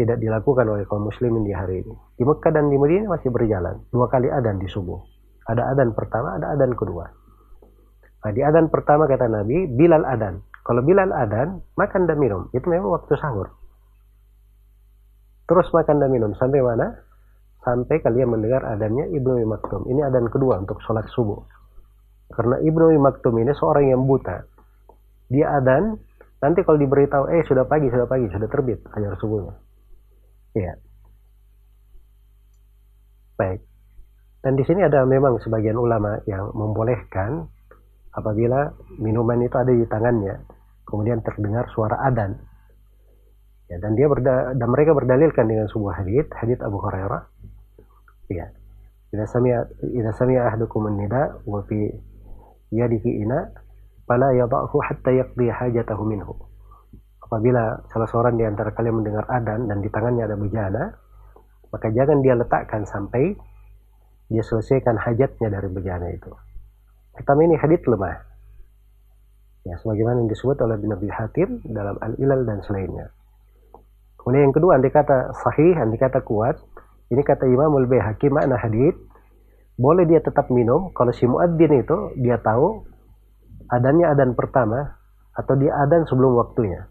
tidak dilakukan oleh kaum muslimin di hari ini. Di Mekah dan di Madinah masih berjalan. Dua kali adan di subuh. Ada adan pertama, ada adan kedua. Nah, di adan pertama kata Nabi, Bilal adan. Kalau Bilal adan, makan dan minum. Itu memang waktu sahur. Terus makan dan minum. Sampai mana? Sampai kalian mendengar adanya Ibnu Maktum. Ini adan kedua untuk sholat subuh. Karena Ibnu Maktum ini seorang yang buta. Dia adan, nanti kalau diberitahu, eh sudah pagi, sudah pagi, sudah terbit fajar subuhnya. Iya. Baik. Dan di sini ada memang sebagian ulama yang membolehkan apabila minuman itu ada di tangannya, kemudian terdengar suara adan. Ya, dan dia berda dan mereka berdalilkan dengan sebuah hadis, hadis Abu Hurairah Ya. Idza sami'a idza sami'a ahdukum an-nida wa fi yadihi ina fala yada'hu hatta yaqdi hajatahu minhu. Apabila salah seorang di antara kalian mendengar adan dan di tangannya ada bejana, maka jangan dia letakkan sampai dia selesaikan hajatnya dari bejana itu. Pertama ini hadits lemah. Ya, sebagaimana yang disebut oleh Nabi Hatim dalam Al-Ilal dan selainnya. Kemudian yang kedua, andai kata sahih, andai kata kuat, ini kata Imam Al-Baihaqi makna hadith boleh dia tetap minum kalau si muadzin itu dia tahu adannya adan pertama atau dia adan sebelum waktunya.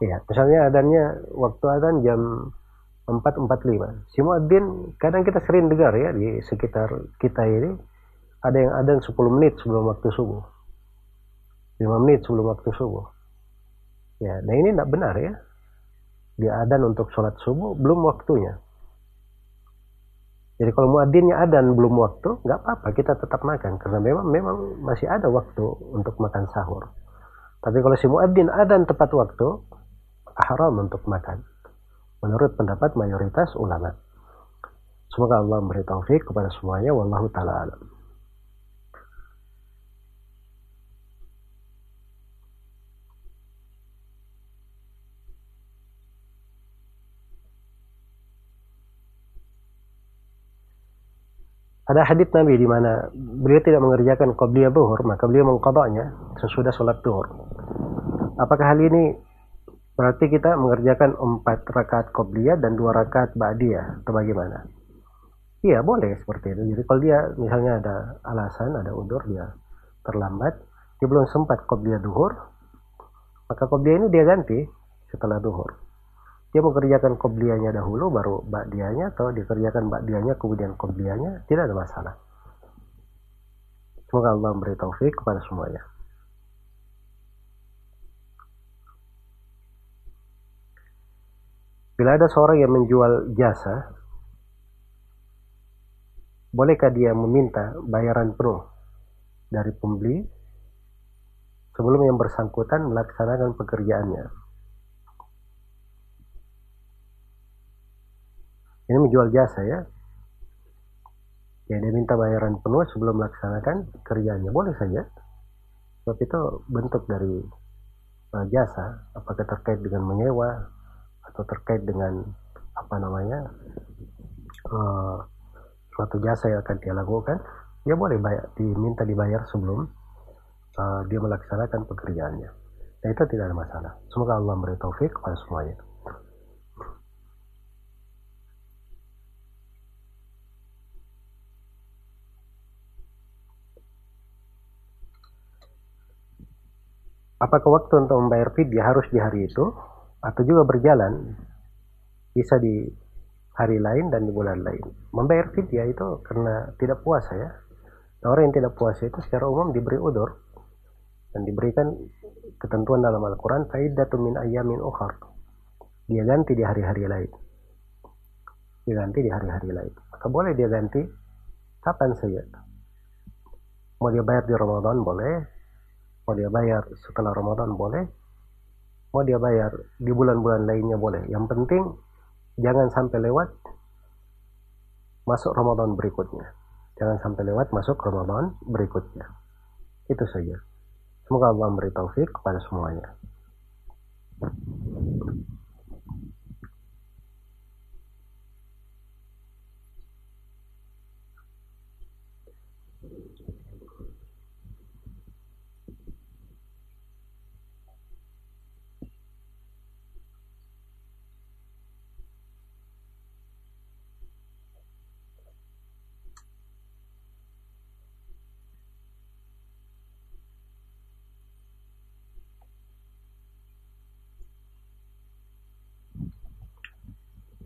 Ya, misalnya adannya waktu adan jam 4.45. Si muadzin kadang kita sering dengar ya di sekitar kita ini ada yang adan 10 menit sebelum waktu subuh. 5 menit sebelum waktu subuh. Ya, nah ini tidak benar ya dia adan untuk sholat subuh belum waktunya. Jadi kalau muadzinnya adan belum waktu, nggak apa-apa kita tetap makan karena memang memang masih ada waktu untuk makan sahur. Tapi kalau si muadzin adan tepat waktu, haram untuk makan. Menurut pendapat mayoritas ulama. Semoga Allah memberi taufik kepada semuanya. Wallahu taala alam. Ada hadits Nabi di mana beliau tidak mengerjakan qabliyah zuhur, maka beliau mengqadanya sesudah sholat zuhur. Apakah hal ini berarti kita mengerjakan empat rakaat qabliyah dan dua rakaat ba'diyah atau bagaimana? Iya, boleh seperti itu. Jadi kalau dia misalnya ada alasan, ada udur, dia terlambat, dia belum sempat qabliyah zuhur, maka qabliyah ini dia ganti setelah zuhur dia mengerjakan qobliyahnya dahulu baru ba'diyahnya atau dikerjakan ba'diyahnya kemudian qobliyahnya tidak ada masalah. Semoga Allah memberi taufik kepada semuanya. Bila ada seorang yang menjual jasa bolehkah dia meminta bayaran penuh dari pembeli sebelum yang bersangkutan melaksanakan pekerjaannya ini menjual jasa ya. Ya dia minta bayaran penuh sebelum melaksanakan kerjanya. Boleh saja. Sebab itu bentuk dari uh, jasa. Apakah terkait dengan menyewa atau terkait dengan apa namanya uh, suatu jasa yang akan dia lakukan dia boleh bayar, diminta dibayar sebelum uh, dia melaksanakan pekerjaannya. Nah itu tidak ada masalah. Semoga Allah memberi taufik kepada semuanya Apakah waktu untuk membayar fidyah harus di hari itu atau juga berjalan bisa di hari lain dan di bulan lain. Membayar fidyah itu karena tidak puasa ya. Nah, orang yang tidak puasa itu secara umum diberi udur. dan diberikan ketentuan dalam Al-Quran faidatun min ayamin ukhar dia ganti di hari-hari lain dia ganti di hari-hari lain maka boleh dia ganti kapan saja mau dia bayar di Ramadan boleh mau dia bayar setelah Ramadan boleh. Mau dia bayar di bulan-bulan lainnya boleh. Yang penting jangan sampai lewat masuk Ramadan berikutnya. Jangan sampai lewat masuk Ramadan berikutnya. Itu saja. Semoga Allah memberi taufik kepada semuanya.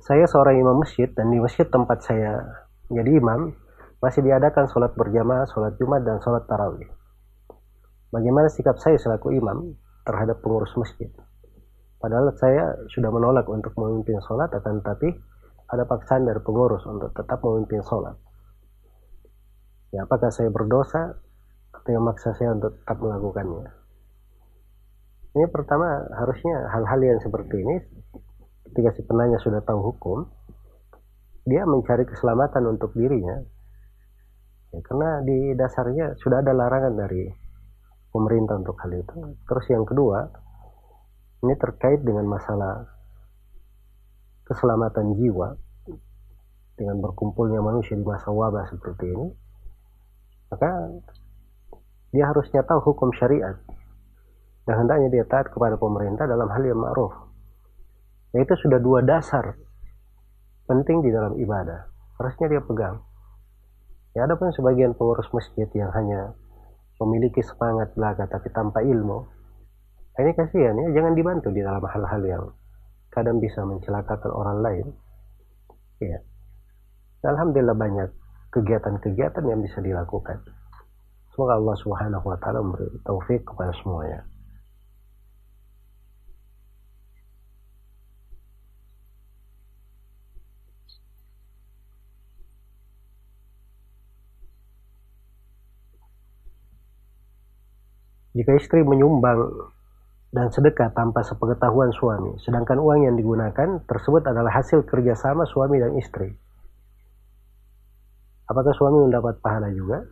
Saya seorang imam masjid dan di masjid tempat saya jadi imam masih diadakan sholat berjamaah, sholat jumat dan sholat tarawih. Bagaimana sikap saya selaku imam terhadap pengurus masjid? Padahal saya sudah menolak untuk memimpin sholat, akan tetapi ada paksaan dari pengurus untuk tetap memimpin sholat. Ya, apakah saya berdosa atau yang maksa saya untuk tetap melakukannya? Ini pertama harusnya hal-hal yang seperti ini ketika si penanya sudah tahu hukum dia mencari keselamatan untuk dirinya. Ya, karena di dasarnya sudah ada larangan dari pemerintah untuk hal itu. Terus yang kedua ini terkait dengan masalah keselamatan jiwa dengan berkumpulnya manusia di masa wabah seperti ini maka dia harusnya tahu hukum syariat. Dan hendaknya dia taat kepada pemerintah dalam hal yang ma'ruf Nah, itu sudah dua dasar penting di dalam ibadah. Harusnya dia pegang. Ya ada pun sebagian pengurus masjid yang hanya memiliki semangat belaka tapi tanpa ilmu. Nah, ini kasihan ya, jangan dibantu di dalam hal-hal yang kadang bisa mencelakakan orang lain. Ya. Alhamdulillah banyak kegiatan-kegiatan yang bisa dilakukan. Semoga Allah Subhanahu wa taala memberi taufik kepada semuanya. Jika istri menyumbang dan sedekah tanpa sepengetahuan suami, sedangkan uang yang digunakan tersebut adalah hasil kerjasama suami dan istri. Apakah suami mendapat pahala juga?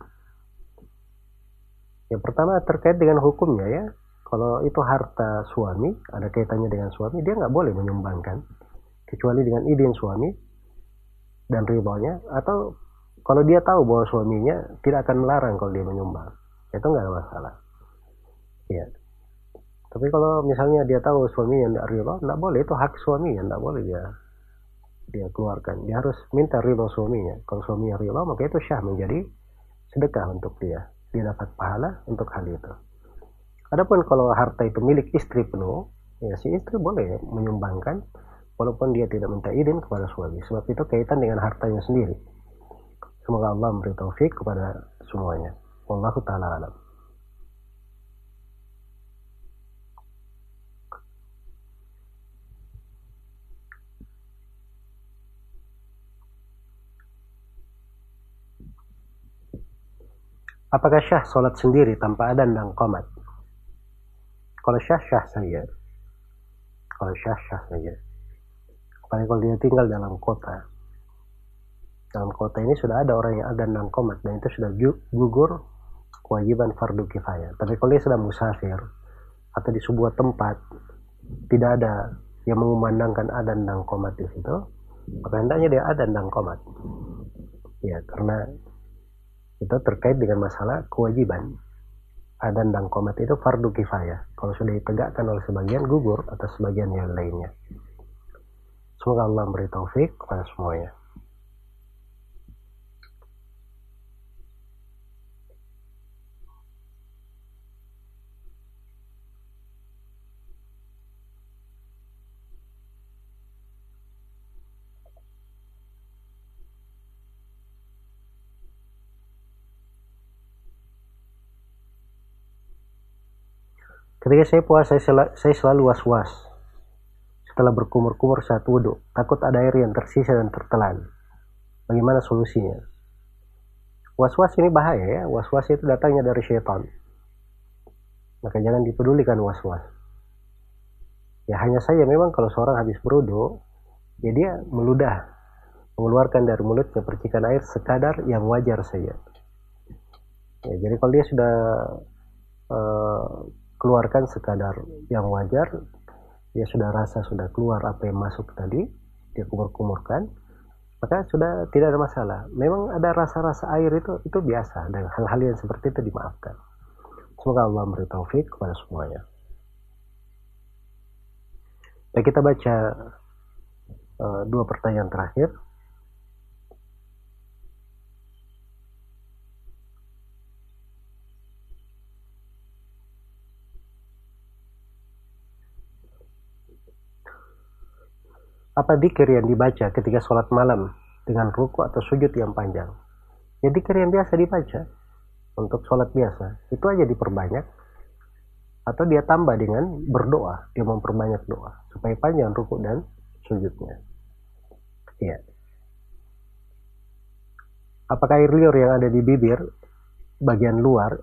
Yang pertama terkait dengan hukumnya ya. Kalau itu harta suami, ada kaitannya dengan suami, dia nggak boleh menyumbangkan. Kecuali dengan izin suami dan ribalnya. Atau kalau dia tahu bahwa suaminya tidak akan melarang kalau dia menyumbang. Itu nggak ada masalah ya tapi kalau misalnya dia tahu suaminya tidak rela tidak boleh. Itu hak suaminya tidak boleh dia dia keluarkan. Dia harus minta ridho suaminya. Kalau suaminya rela maka itu syah menjadi sedekah untuk dia. Dia dapat pahala untuk hal itu. Adapun kalau harta itu milik istri penuh ya si istri boleh menyumbangkan walaupun dia tidak minta izin kepada suami. Sebab itu kaitan dengan hartanya sendiri. Semoga Allah memberi taufik kepada semuanya. Wallahu taala alam Apakah syah sholat sendiri tanpa adan dan komat? Kalau syah, syah saja. Kalau syah, syah saja. Apalagi kalau dia tinggal dalam kota. Dalam kota ini sudah ada orang yang adan dan komat. Dan itu sudah gugur kewajiban fardu kifayah. Tapi kalau dia sedang musafir atau di sebuah tempat tidak ada yang mengumandangkan adan dan komat di situ, maka hendaknya dia adan dan komat. Ya, karena itu terkait dengan masalah kewajiban. Adan dan komat itu fardu kifayah. Kalau sudah ditegakkan oleh sebagian gugur atau sebagian yang lainnya. Semoga Allah memberi taufik kepada semuanya ketika saya puasa saya, saya selalu was-was. Setelah berkumur-kumur saat wudhu takut ada air yang tersisa dan tertelan. Bagaimana solusinya? Was-was ini bahaya ya. Was-was itu datangnya dari syaitan. Maka jangan dipedulikan was-was. Ya hanya saja memang kalau seorang habis berwudhu ya dia meludah mengeluarkan dari mulutnya percikan air sekadar yang wajar saja. Ya, jadi kalau dia sudah uh, keluarkan sekadar yang wajar dia sudah rasa sudah keluar apa yang masuk tadi dia kumur-kumurkan maka sudah tidak ada masalah. Memang ada rasa-rasa air itu itu biasa. Dan hal-hal yang seperti itu dimaafkan. Semoga Allah memberi taufik kepada semuanya. Baik kita baca uh, dua pertanyaan terakhir apa dikir yang dibaca ketika sholat malam dengan ruku atau sujud yang panjang? Ya dikir yang biasa dibaca. Untuk sholat biasa itu aja diperbanyak atau dia tambah dengan berdoa. Dia memperbanyak doa supaya panjang ruku dan sujudnya. Ya apakah air liur yang ada di bibir bagian luar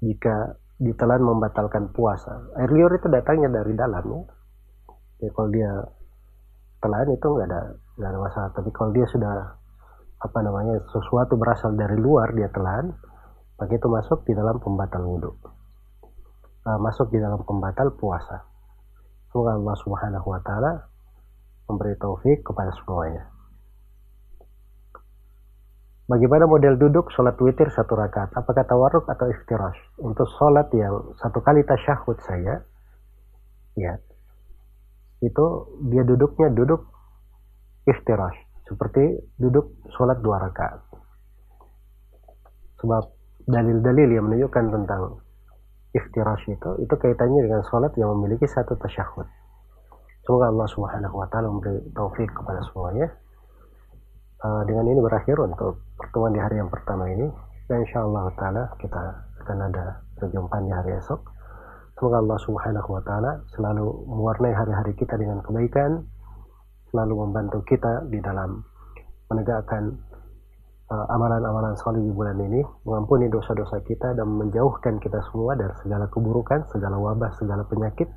jika ditelan membatalkan puasa? Air liur itu datangnya dari dalam ya, ya kalau dia telan itu nggak ada nggak ada masalah tapi kalau dia sudah apa namanya sesuatu berasal dari luar dia telan maka itu masuk di dalam pembatal wudhu uh, masuk di dalam pembatal puasa semoga Allah subhanahu wa ta'ala memberi taufik kepada semuanya Bagaimana model duduk sholat witir satu rakaat? Apakah tawarruk atau iftirash? Untuk sholat yang satu kali tasyahud saya, ya itu dia duduknya duduk iftirash. Seperti duduk sholat dua rakaat. Sebab dalil-dalil yang menunjukkan tentang iftirash itu itu kaitannya dengan sholat yang memiliki satu tasyahud. Semoga Allah subhanahu wa ta'ala memberi taufik kepada semuanya. Uh, dengan ini berakhir untuk pertemuan di hari yang pertama ini. Dan insya Allah ta'ala kita akan ada perjumpaan di hari esok Semoga Allah Subhanahu wa taala selalu mewarnai hari-hari kita dengan kebaikan, selalu membantu kita di dalam menegakkan uh, amalan-amalan soleh di bulan ini, mengampuni dosa-dosa kita dan menjauhkan kita semua dari segala keburukan, segala wabah, segala penyakit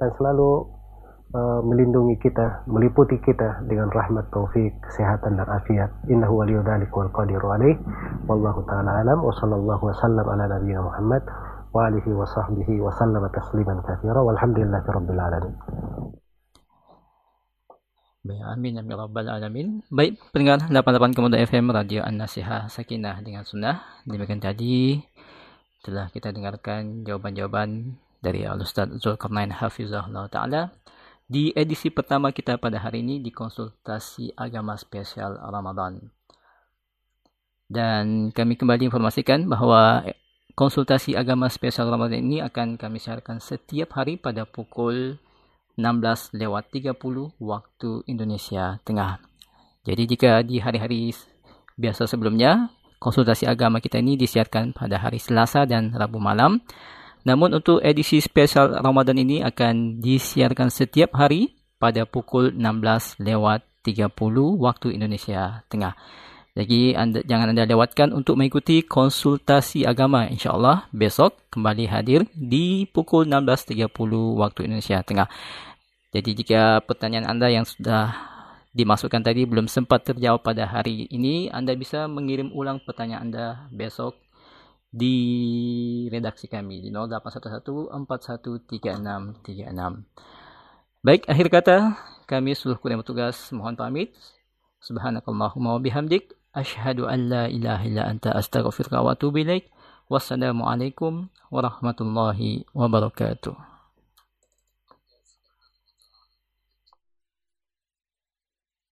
dan selalu uh, melindungi kita, meliputi kita dengan rahmat taufik, kesehatan dan afiat. Innahu waliyudzalik wal qadiru alaih. Wallahu taala alam wa sallallahu wasallam ala nabiyina Muhammad وآله وصحبه وسلم تسليما كثيرا والحمد لله رب العالمين Baik, amin ya rabbal alamin. Baik, pendengar 88 Kemudian FM Radio An-Nasihah Sakinah dengan Sunnah. Demikian tadi telah kita dengarkan jawaban-jawaban dari Al-Ustaz Zulkarnain Hafizahullah Ta'ala di edisi pertama kita pada hari ini di konsultasi agama spesial Ramadan. Dan kami kembali informasikan bahwa konsultasi agama spesial Ramadan ini akan kami siarkan setiap hari pada pukul 16 lewat 30 waktu Indonesia Tengah. Jadi jika di hari-hari biasa sebelumnya, konsultasi agama kita ini disiarkan pada hari Selasa dan Rabu malam. Namun untuk edisi spesial Ramadan ini akan disiarkan setiap hari pada pukul 16 lewat 30 waktu Indonesia Tengah. Jadi anda, jangan anda lewatkan untuk mengikuti konsultasi agama insyaAllah besok kembali hadir di pukul 16.30 waktu Indonesia Tengah. Jadi jika pertanyaan anda yang sudah dimasukkan tadi belum sempat terjawab pada hari ini, anda bisa mengirim ulang pertanyaan anda besok di redaksi kami di 0811413636. Baik, akhir kata kami seluruh kurang bertugas mohon pamit. Subhanakallahumma wa bihamdik Ashhadu an la ilaha illa anta astaghfiruka wa atubu ilaik. Wassalamualaikum warahmatullahi wabarakatuh.